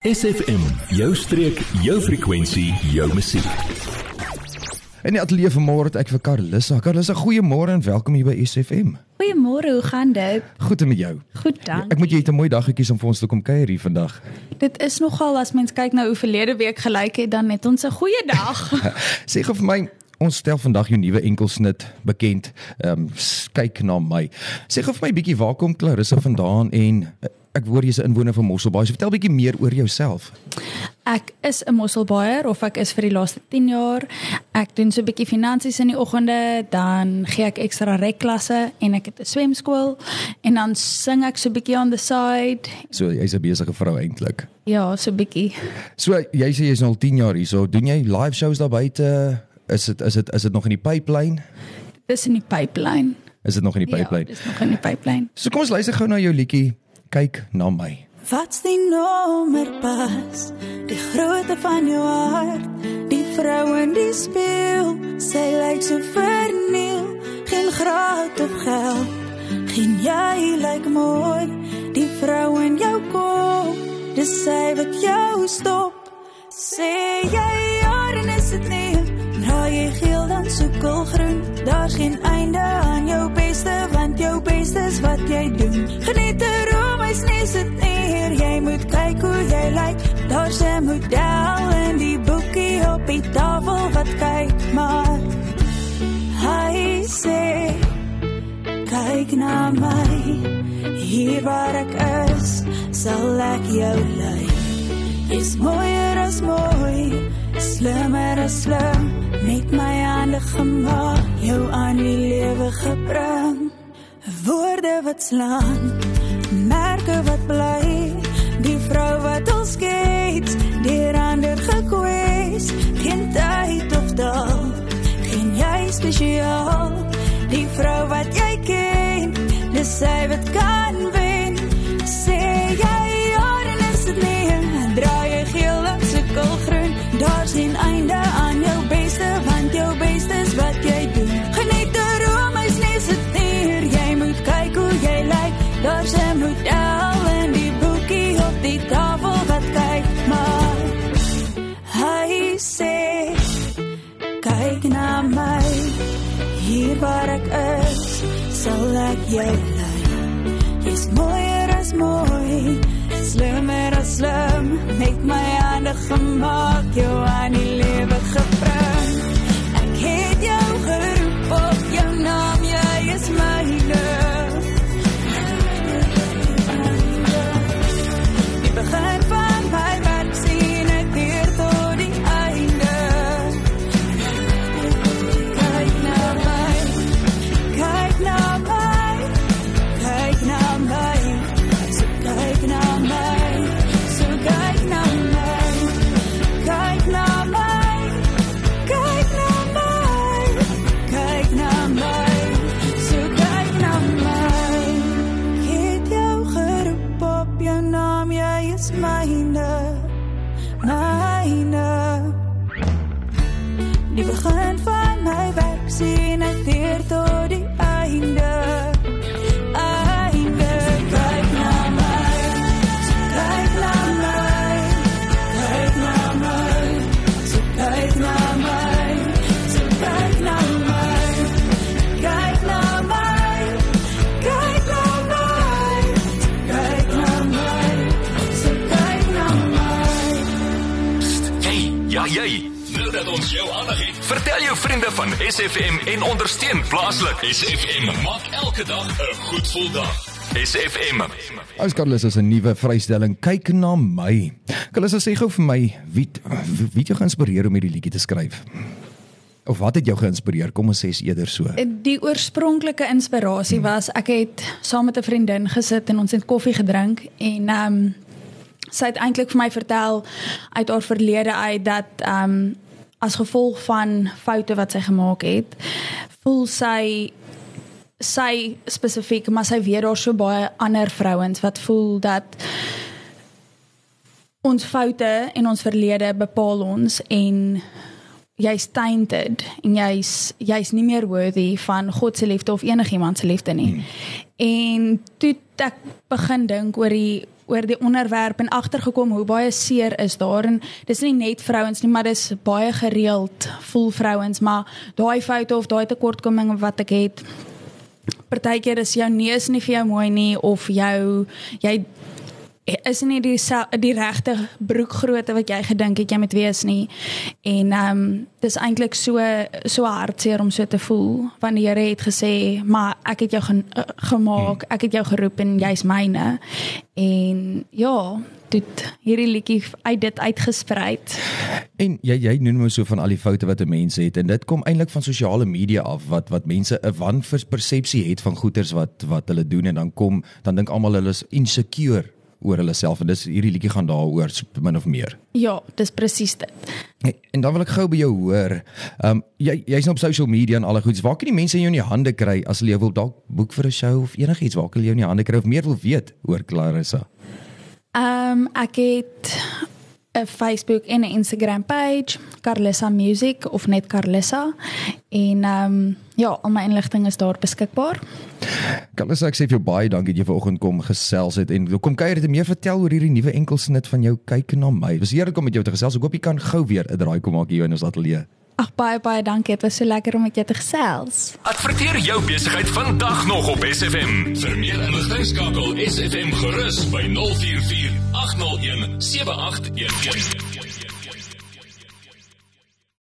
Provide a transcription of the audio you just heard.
SFM, jou streek, jou frekwensie, jou musiek. In die ateljee vanmôre het ek vir Carlissa. Carlissa, goeiemôre en welkom hier by SFM. Goeiemôre, hoe gaan dit? Goed met jou? Goed, dankie. Ek moet jy het 'n mooi dag gekies om vir ons te kom kuier hier vandag. Dit is nogal as mens kyk na hoe verlede week gelyk het, dan het ons 'n goeie dag. Sê gou vir my, ons stel vandag jou nuwe enkelsnit bekend. Ehm um, kyk na my. Sê gou vir my bietjie waar kom Clarissa vandaan en ek hoor jy's 'n inwoner van Mosselbaai. So vertel bietjie meer oor jouself. Ek is 'n Mosselbaaier of ek is vir die laaste 10 jaar. Ek doen so 'n bietjie finansies in die oggende, dan gee ek ekstra rekklasse en ek het 'n swemskool en dan sing ek so 'n bietjie on the side. So jy's 'n besige vrou eintlik. Ja, so 'n bietjie. So jy sê jy's al 10 jaar hier. So doen jy live shows daar buite? Is dit is dit is dit nog in die pipeline? Dis in die pipeline. Is dit nog in die pipeline? Ja, dis nog in die pipeline. So kom ons luister gou na jou liedjie. Kyk na my. Wat's die nommer pas? Die grootte van jou hart, die vrou in die spieël, sy lyk so verniel, geen graad of geld. Geen jy lyk mooi, die vrou in jou kop, dis sy wat jou stop. Sê jy ja, dan is dit nie. Draai jy geel dan sukkel groen, daar's geen einde aan jou beste, want jou beste is wat jy doen. Geniet Daar's 'n model in die boekie op die tafel wat kyk maar. Hy sê kyk na my, hier waar ek is, sal ek jou lei. Jy's mooier as mooi, slimmer as slim, net my hande gemaak, jou aan die lewe gebring. Woorde wat slaan, merke wat bly, die vrou wat ons skiet, deur ander gekwes, geen tyd of daal, geen jy spesiaal, die vrou wat jy ken, dis sy wat kan jy's mooier as mooi slimmer as slim. Met my hande gemaak jou aan die lewe gebring myne myne Die begin van my werk sien ek deur tot jy. Nou dat ons jou aandag het, vertel jou vriende van SFM en ondersteun plaaslik. SFM maak elke dag 'n goed gevoel dag. SFM. Ons Carlissa is 'n nuwe vrystelling. Kyk na my. Carlissa sê gou vir my, wie wie jou geïnspireer om hierdie liedjie te skryf? Of wat het jou geïnspireer? Kom ons sê eerder so. Die oorspronklike inspirasie was ek het saam met 'n vriendin gesit en ons het koffie gedrink en ehm um, sy het eintlik vir my vertel uit haar verlede uit dat ehm um, as gevolg van foute wat sy gemaak het, voel sy sy spesifiek maar sy weet daar so baie ander vrouens wat voel dat ons foute en ons verlede bepaal ons en jy's tainted en jy's jy's nie meer worthy van God se liefde of enigiemand se liefde nie. Hmm. En toe ek begin dink oor die oor die onderwerp en agtergekom hoe baie seer is daar. En dis nie net vrouens nie, maar dis baie gereeld vol vrouens, maar daai foute of daai tekortkominge wat ek het Partykeer is jou neus nie vir jou mooi nie of jou jy is nie die die regte broekgrootte wat jy gedink het jy moet wees nie. En ehm um, dis eintlik so so hartseer om so te voel want die Here het gesê, "Maar ek het jou ge gemaak, ek het jou geroep en jy's myne." En ja, dit hierdie liedjie uit dit uitgesprei. En jy jy noem mos so van al die foute wat 'n mens het en dit kom eintlik van sosiale media af wat wat mense 'n wanpersepsie het van goeters wat wat hulle doen en dan kom dan dink almal hulle is insecure oor hulle self en dis hierdie liedjie gaan daaroor min of meer. Ja, dis presies dit. Hey, en dan wil ek gou by jou hoor. Ehm um, jy jy's nou op social media en alle goeds. Waar kan die mense jou in die hande kry as hulle jou wil dalk boek vir 'n show of enigiets waar kan hulle jou in die hande kry of meer wil weet oor Clarissa? Ehm um, ek het 'n Facebook en 'n Instagram page, Carlissa Music of net Carlissa. En ehm um, ja, al my inligting is daar beskikbaar. Carlissa, ek sê vir jou baie dankie dat jy vanoggend kom gesels het en kom kuier dit meer vertel oor hierdie nuwe enkelsnit van jou kyk na my. Was heerlik om met jou te gesels. Ek hoop jy kan gou weer 'n draai kom maak hier in ons ateljee. Ag baie baie dankie. Dit was so lekker om met jou te gesels. Adverteer jou besigheid vandag nog op SFM. Vir meer inligting skakel SFM gerus by 044 801 7811.